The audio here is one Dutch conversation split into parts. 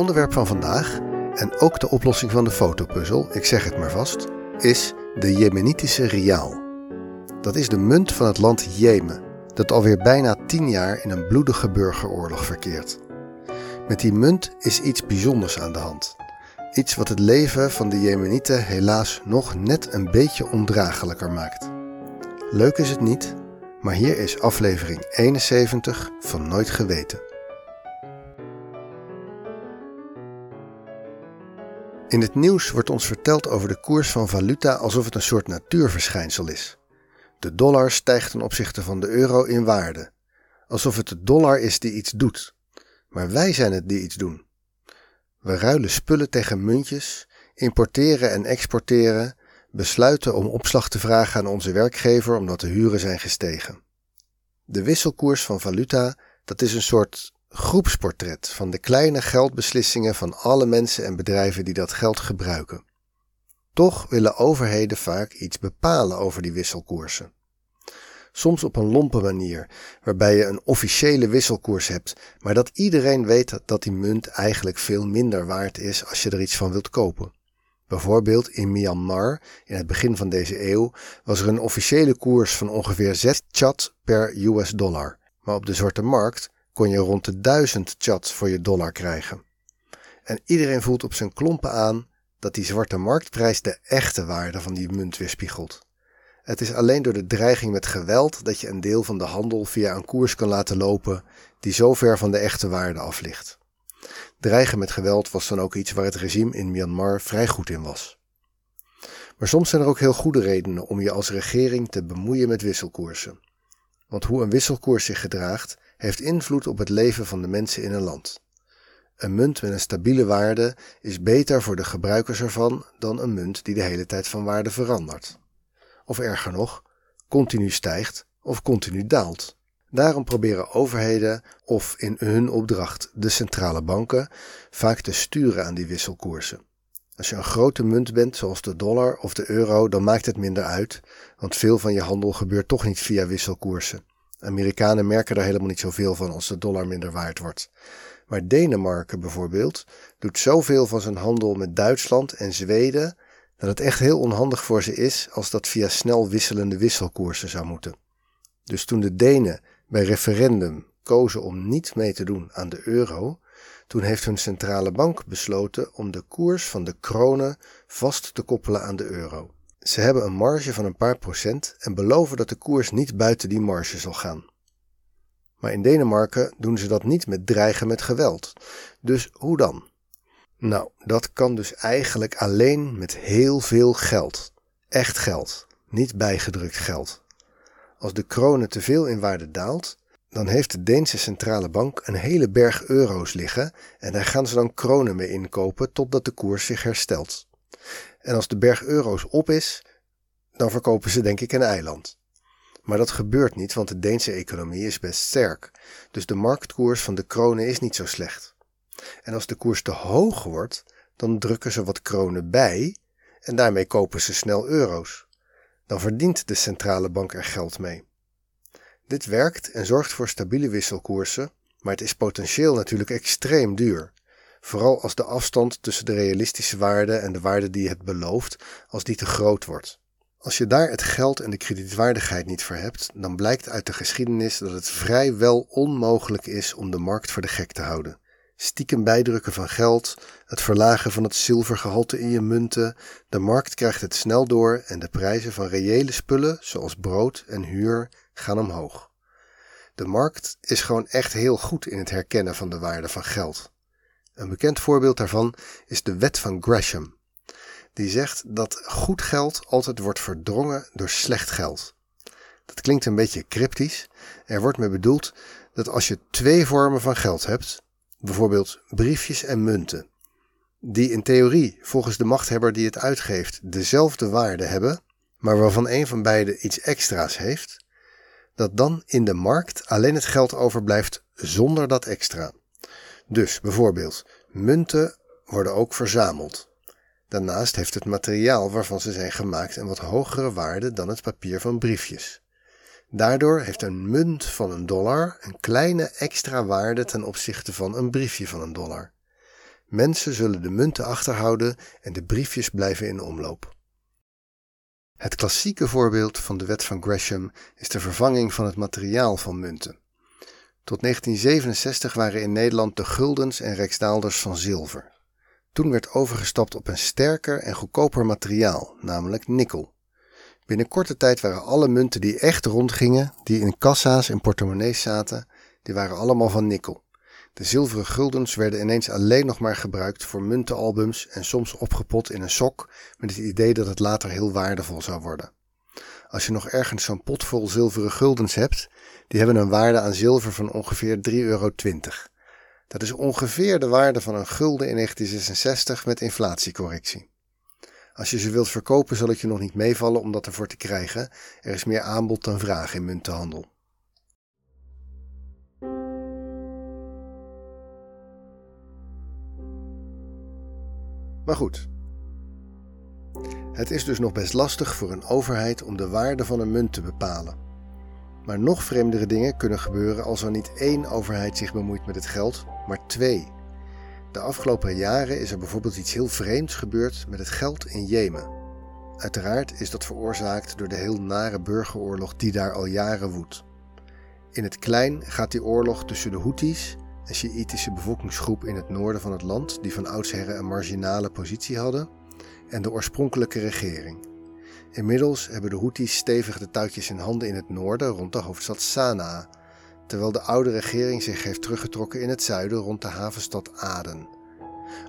onderwerp van vandaag, en ook de oplossing van de fotopuzzel, ik zeg het maar vast, is de Jemenitische riaal. Dat is de munt van het land Jemen, dat alweer bijna tien jaar in een bloedige burgeroorlog verkeert. Met die munt is iets bijzonders aan de hand. Iets wat het leven van de Jemenieten helaas nog net een beetje ondraaglijker maakt. Leuk is het niet, maar hier is aflevering 71 van Nooit Geweten. In het nieuws wordt ons verteld over de koers van valuta alsof het een soort natuurverschijnsel is. De dollar stijgt ten opzichte van de euro in waarde, alsof het de dollar is die iets doet. Maar wij zijn het die iets doen. We ruilen spullen tegen muntjes, importeren en exporteren, besluiten om opslag te vragen aan onze werkgever omdat de huren zijn gestegen. De wisselkoers van valuta, dat is een soort groepsportret van de kleine geldbeslissingen van alle mensen en bedrijven die dat geld gebruiken. Toch willen overheden vaak iets bepalen over die wisselkoersen. Soms op een lompe manier, waarbij je een officiële wisselkoers hebt, maar dat iedereen weet dat die munt eigenlijk veel minder waard is als je er iets van wilt kopen. Bijvoorbeeld in Myanmar, in het begin van deze eeuw, was er een officiële koers van ongeveer 6 chat per US dollar. Maar op de zwarte markt kon je rond de 1000 chats voor je dollar krijgen. En iedereen voelt op zijn klompen aan dat die zwarte marktprijs de echte waarde van die munt weerspiegelt. Het is alleen door de dreiging met geweld dat je een deel van de handel via een koers kan laten lopen die zo ver van de echte waarde af ligt. Dreigen met geweld was dan ook iets waar het regime in Myanmar vrij goed in was. Maar soms zijn er ook heel goede redenen om je als regering te bemoeien met wisselkoersen. Want hoe een wisselkoers zich gedraagt, heeft invloed op het leven van de mensen in een land. Een munt met een stabiele waarde is beter voor de gebruikers ervan dan een munt die de hele tijd van waarde verandert. Of erger nog, continu stijgt of continu daalt. Daarom proberen overheden of in hun opdracht de centrale banken vaak te sturen aan die wisselkoersen. Als je een grote munt bent, zoals de dollar of de euro, dan maakt het minder uit, want veel van je handel gebeurt toch niet via wisselkoersen. Amerikanen merken er helemaal niet zoveel van als de dollar minder waard wordt. Maar Denemarken bijvoorbeeld doet zoveel van zijn handel met Duitsland en Zweden dat het echt heel onhandig voor ze is als dat via snel wisselende wisselkoersen zou moeten. Dus toen de Denen bij referendum kozen om niet mee te doen aan de euro, toen heeft hun centrale bank besloten om de koers van de kronen vast te koppelen aan de euro. Ze hebben een marge van een paar procent en beloven dat de koers niet buiten die marge zal gaan. Maar in Denemarken doen ze dat niet met dreigen met geweld. Dus hoe dan? Nou, dat kan dus eigenlijk alleen met heel veel geld. Echt geld, niet bijgedrukt geld. Als de krone te veel in waarde daalt, dan heeft de Deense centrale bank een hele berg euro's liggen en daar gaan ze dan kronen mee inkopen totdat de koers zich herstelt. En als de berg euro's op is, dan verkopen ze denk ik een eiland. Maar dat gebeurt niet, want de Deense economie is best sterk. Dus de marktkoers van de kronen is niet zo slecht. En als de koers te hoog wordt, dan drukken ze wat kronen bij en daarmee kopen ze snel euro's. Dan verdient de centrale bank er geld mee. Dit werkt en zorgt voor stabiele wisselkoersen, maar het is potentieel natuurlijk extreem duur. Vooral als de afstand tussen de realistische waarde en de waarde die het belooft, als die te groot wordt. Als je daar het geld en de kredietwaardigheid niet voor hebt, dan blijkt uit de geschiedenis dat het vrijwel onmogelijk is om de markt voor de gek te houden. Stiekem bijdrukken van geld, het verlagen van het zilvergehalte in je munten, de markt krijgt het snel door en de prijzen van reële spullen, zoals brood en huur, gaan omhoog. De markt is gewoon echt heel goed in het herkennen van de waarde van geld. Een bekend voorbeeld daarvan is de wet van Gresham. Die zegt dat goed geld altijd wordt verdrongen door slecht geld. Dat klinkt een beetje cryptisch. Er wordt mee bedoeld dat als je twee vormen van geld hebt, bijvoorbeeld briefjes en munten, die in theorie volgens de machthebber die het uitgeeft dezelfde waarde hebben, maar waarvan een van beide iets extra's heeft, dat dan in de markt alleen het geld overblijft zonder dat extra. Dus bijvoorbeeld, munten worden ook verzameld. Daarnaast heeft het materiaal waarvan ze zijn gemaakt een wat hogere waarde dan het papier van briefjes. Daardoor heeft een munt van een dollar een kleine extra waarde ten opzichte van een briefje van een dollar. Mensen zullen de munten achterhouden en de briefjes blijven in omloop. Het klassieke voorbeeld van de wet van Gresham is de vervanging van het materiaal van munten. Tot 1967 waren in Nederland de guldens en rijksdaalders van zilver. Toen werd overgestapt op een sterker en goedkoper materiaal, namelijk nikkel. Binnen korte tijd waren alle munten die echt rondgingen, die in kassa's en portemonnees zaten, die waren allemaal van nikkel. De zilveren guldens werden ineens alleen nog maar gebruikt voor muntenalbums en soms opgepot in een sok met het idee dat het later heel waardevol zou worden. Als je nog ergens zo'n pot vol zilveren guldens hebt, die hebben een waarde aan zilver van ongeveer 3,20 euro. Dat is ongeveer de waarde van een gulden in 1966 met inflatiecorrectie. Als je ze wilt verkopen, zal het je nog niet meevallen om dat ervoor te krijgen. Er is meer aanbod dan vraag in muntenhandel. Maar goed. Het is dus nog best lastig voor een overheid om de waarde van een munt te bepalen. Maar nog vreemdere dingen kunnen gebeuren als er niet één overheid zich bemoeit met het geld, maar twee. De afgelopen jaren is er bijvoorbeeld iets heel vreemds gebeurd met het geld in Jemen. Uiteraard is dat veroorzaakt door de heel nare burgeroorlog die daar al jaren woedt. In het klein gaat die oorlog tussen de Houthis, een Sjiïtische bevolkingsgroep in het noorden van het land die van oudsher een marginale positie hadden, en de oorspronkelijke regering. Inmiddels hebben de Houthis stevig de touwtjes in handen in het noorden rond de hoofdstad Sanaa, terwijl de oude regering zich heeft teruggetrokken in het zuiden rond de havenstad Aden.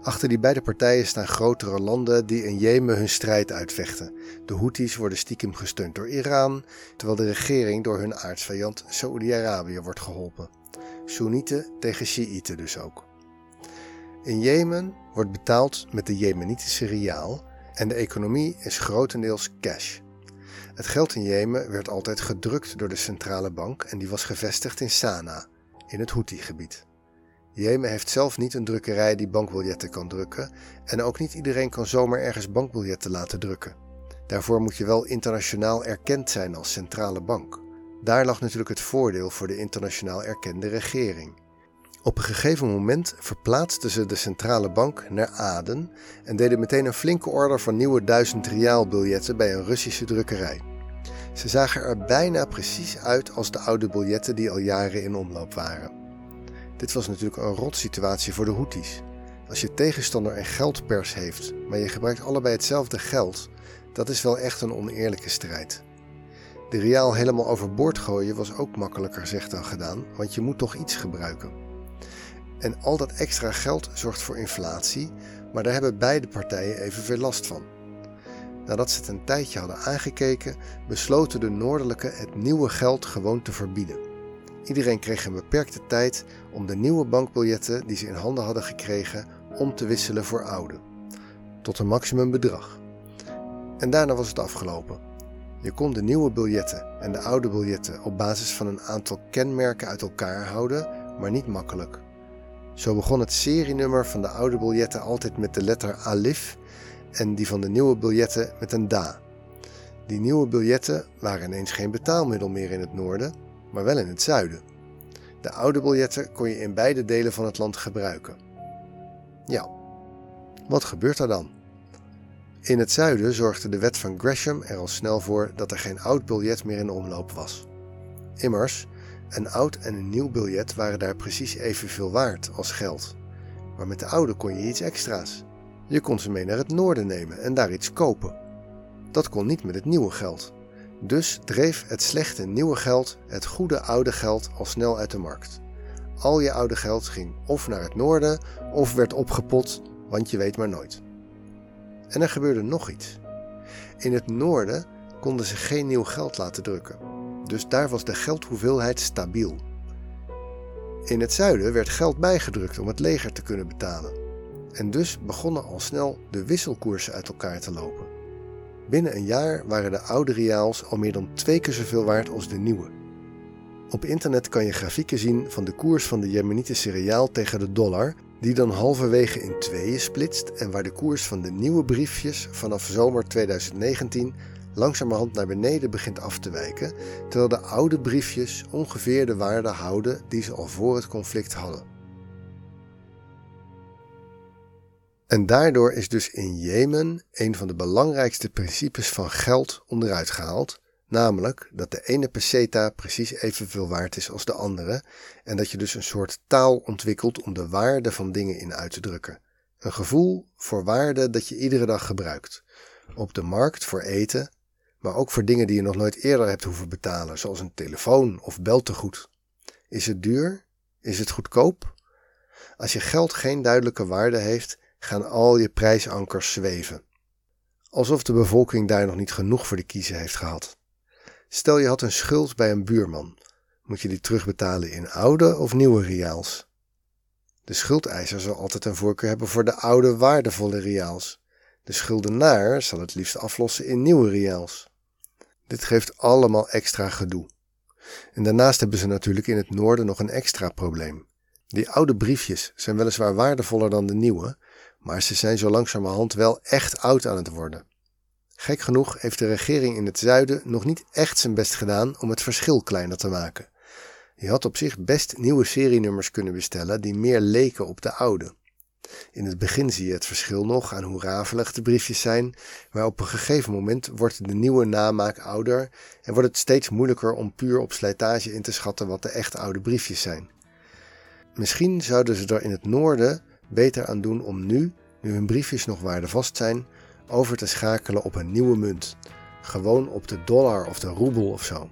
Achter die beide partijen staan grotere landen die in Jemen hun strijd uitvechten. De Houthis worden stiekem gesteund door Iran, terwijl de regering door hun aardsvijand Saoedi-Arabië wordt geholpen. Soenieten tegen Shiiten dus ook. In Jemen wordt betaald met de Jemenitische riaal en de economie is grotendeels cash. Het geld in Jemen werd altijd gedrukt door de centrale bank en die was gevestigd in Sanaa, in het Houthi-gebied. Jemen heeft zelf niet een drukkerij die bankbiljetten kan drukken en ook niet iedereen kan zomaar ergens bankbiljetten laten drukken. Daarvoor moet je wel internationaal erkend zijn als centrale bank. Daar lag natuurlijk het voordeel voor de internationaal erkende regering. Op een gegeven moment verplaatsten ze de centrale bank naar Aden en deden meteen een flinke order van nieuwe duizend riaalbiljetten bij een Russische drukkerij. Ze zagen er bijna precies uit als de oude biljetten die al jaren in omloop waren. Dit was natuurlijk een rotsituatie voor de Houthis. Als je tegenstander een geldpers heeft, maar je gebruikt allebei hetzelfde geld, dat is wel echt een oneerlijke strijd. De riaal helemaal overboord gooien was ook makkelijker gezegd dan gedaan, want je moet toch iets gebruiken. En al dat extra geld zorgt voor inflatie, maar daar hebben beide partijen evenveel last van. Nadat ze het een tijdje hadden aangekeken, besloten de Noordelijke het nieuwe geld gewoon te verbieden. Iedereen kreeg een beperkte tijd om de nieuwe bankbiljetten die ze in handen hadden gekregen om te wisselen voor oude, tot een maximumbedrag. En daarna was het afgelopen. Je kon de nieuwe biljetten en de oude biljetten op basis van een aantal kenmerken uit elkaar houden, maar niet makkelijk. Zo begon het serienummer van de oude biljetten altijd met de letter alif en die van de nieuwe biljetten met een da. Die nieuwe biljetten waren ineens geen betaalmiddel meer in het noorden, maar wel in het zuiden. De oude biljetten kon je in beide delen van het land gebruiken. Ja, wat gebeurt er dan? In het zuiden zorgde de wet van Gresham er al snel voor dat er geen oud biljet meer in omloop was. Immers, een oud en een nieuw biljet waren daar precies evenveel waard als geld. Maar met de oude kon je iets extra's. Je kon ze mee naar het noorden nemen en daar iets kopen. Dat kon niet met het nieuwe geld. Dus dreef het slechte nieuwe geld het goede oude geld al snel uit de markt. Al je oude geld ging of naar het noorden of werd opgepot, want je weet maar nooit. En er gebeurde nog iets. In het noorden konden ze geen nieuw geld laten drukken dus daar was de geldhoeveelheid stabiel. In het zuiden werd geld bijgedrukt om het leger te kunnen betalen. En dus begonnen al snel de wisselkoersen uit elkaar te lopen. Binnen een jaar waren de oude riaals al meer dan twee keer zoveel waard als de nieuwe. Op internet kan je grafieken zien van de koers van de Jemenitische riaal tegen de dollar, die dan halverwege in tweeën splitst en waar de koers van de nieuwe briefjes vanaf zomer 2019 langzamerhand naar beneden begint af te wijken, terwijl de oude briefjes ongeveer de waarde houden die ze al voor het conflict hadden. En daardoor is dus in Jemen een van de belangrijkste principes van geld onderuit gehaald, namelijk dat de ene peseta precies evenveel waard is als de andere en dat je dus een soort taal ontwikkelt om de waarde van dingen in uit te drukken. Een gevoel voor waarde dat je iedere dag gebruikt. Op de markt voor eten, maar ook voor dingen die je nog nooit eerder hebt hoeven betalen, zoals een telefoon of beltegoed. Is het duur? Is het goedkoop? Als je geld geen duidelijke waarde heeft, gaan al je prijsankers zweven. Alsof de bevolking daar nog niet genoeg voor de kiezen heeft gehad. Stel je had een schuld bij een buurman. Moet je die terugbetalen in oude of nieuwe reaals? De schuldeiser zal altijd een voorkeur hebben voor de oude waardevolle reaals. De schuldenaar zal het liefst aflossen in nieuwe reaals. Dit geeft allemaal extra gedoe. En daarnaast hebben ze natuurlijk in het noorden nog een extra probleem. Die oude briefjes zijn weliswaar waardevoller dan de nieuwe, maar ze zijn zo langzamerhand wel echt oud aan het worden. Gek genoeg heeft de regering in het zuiden nog niet echt zijn best gedaan om het verschil kleiner te maken. Je had op zich best nieuwe serienummers kunnen bestellen die meer leken op de oude. In het begin zie je het verschil nog aan hoe rafelig de briefjes zijn, maar op een gegeven moment wordt de nieuwe namaak ouder en wordt het steeds moeilijker om puur op slijtage in te schatten wat de echt oude briefjes zijn. Misschien zouden ze er in het noorden beter aan doen om nu, nu hun briefjes nog waardevast zijn, over te schakelen op een nieuwe munt. Gewoon op de dollar of de roebel of zo.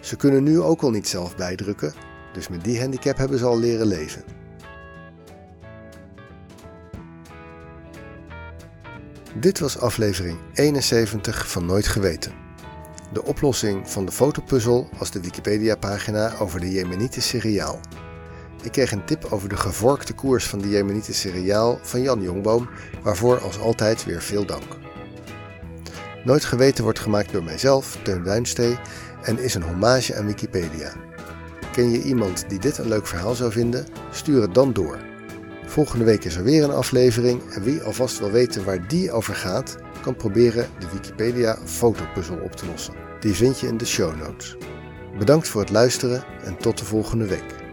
Ze kunnen nu ook al niet zelf bijdrukken, dus met die handicap hebben ze al leren leven. Dit was aflevering 71 van Nooit Geweten. De oplossing van de fotopuzzel was de Wikipedia-pagina over de Jemenitische cereaal. Ik kreeg een tip over de gevorkte koers van de Jemenitische cereaal van Jan Jongboom, waarvoor als altijd weer veel dank. Nooit Geweten wordt gemaakt door mijzelf, Teun Duinstee, en is een hommage aan Wikipedia. Ken je iemand die dit een leuk verhaal zou vinden? Stuur het dan door. Volgende week is er weer een aflevering en wie alvast wil weten waar die over gaat, kan proberen de Wikipedia fotopuzzel op te lossen. Die vind je in de show notes. Bedankt voor het luisteren en tot de volgende week.